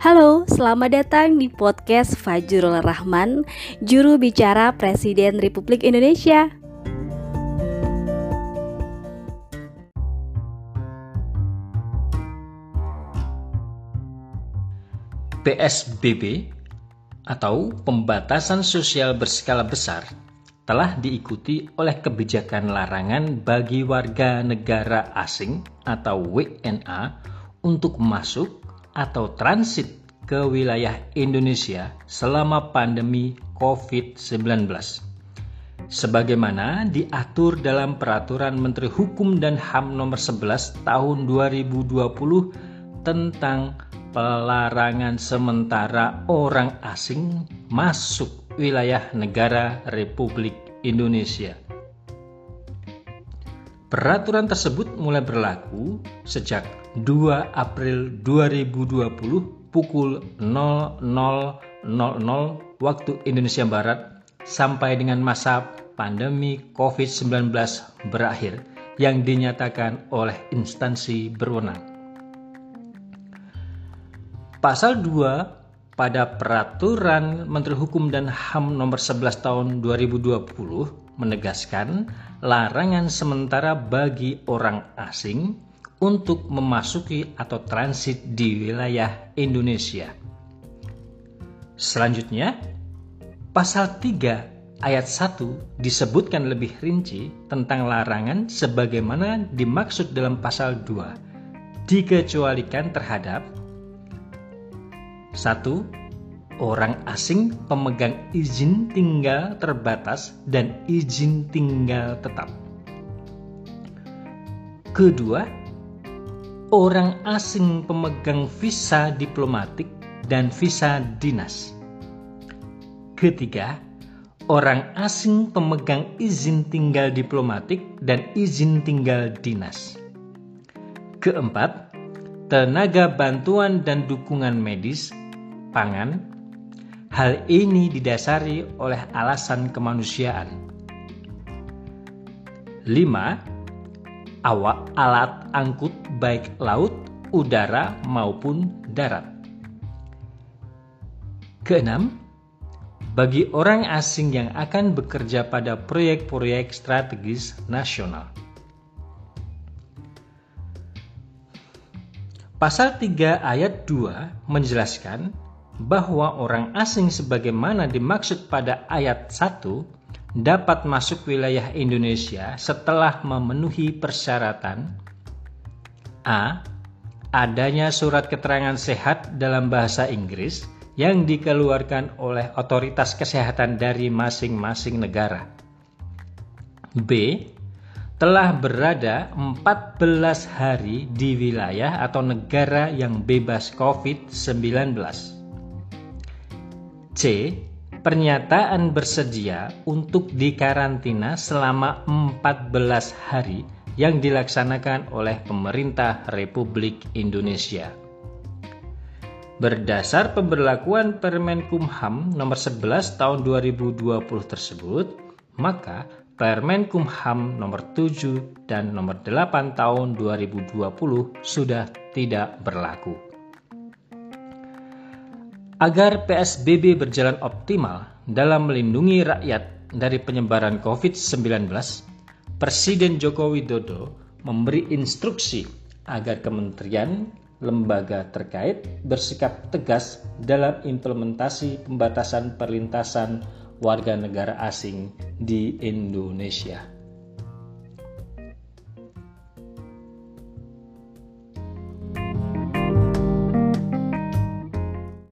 Halo, selamat datang di podcast Fajrul Rahman, juru bicara Presiden Republik Indonesia. PSBB atau pembatasan sosial berskala besar telah diikuti oleh kebijakan larangan bagi warga negara asing atau WNA untuk masuk atau transit ke wilayah Indonesia selama pandemi COVID-19. Sebagaimana diatur dalam Peraturan Menteri Hukum dan HAM nomor 11 tahun 2020 tentang pelarangan sementara orang asing masuk wilayah negara Republik Indonesia. Peraturan tersebut mulai berlaku sejak 2 April 2020 pukul 00.00 waktu Indonesia Barat sampai dengan masa pandemi COVID-19 berakhir yang dinyatakan oleh instansi berwenang. Pasal 2 pada Peraturan Menteri Hukum dan HAM nomor 11 tahun 2020 menegaskan larangan sementara bagi orang asing untuk memasuki atau transit di wilayah Indonesia. Selanjutnya, pasal 3 ayat 1 disebutkan lebih rinci tentang larangan sebagaimana dimaksud dalam pasal 2 dikecualikan terhadap 1 orang asing pemegang izin tinggal terbatas dan izin tinggal tetap. Kedua, orang asing pemegang visa diplomatik dan visa dinas. Ketiga, orang asing pemegang izin tinggal diplomatik dan izin tinggal dinas. Keempat, tenaga bantuan dan dukungan medis, pangan. Hal ini didasari oleh alasan kemanusiaan. Lima, awak alat angkut baik laut, udara maupun darat. Keenam, bagi orang asing yang akan bekerja pada proyek-proyek strategis nasional. Pasal 3 ayat 2 menjelaskan bahwa orang asing sebagaimana dimaksud pada ayat 1 dapat masuk wilayah Indonesia setelah memenuhi persyaratan A. Adanya surat keterangan sehat dalam bahasa Inggris yang dikeluarkan oleh otoritas kesehatan dari masing-masing negara. B. Telah berada 14 hari di wilayah atau negara yang bebas COVID-19. C pernyataan bersedia untuk dikarantina selama 14 hari yang dilaksanakan oleh pemerintah Republik Indonesia. Berdasar pemberlakuan Permen Kumham nomor 11 tahun 2020 tersebut, maka Permen Kumham nomor 7 dan nomor 8 tahun 2020 sudah tidak berlaku. Agar PSBB berjalan optimal dalam melindungi rakyat dari penyebaran COVID-19, Presiden Joko Widodo memberi instruksi agar kementerian lembaga terkait bersikap tegas dalam implementasi pembatasan perlintasan warga negara asing di Indonesia.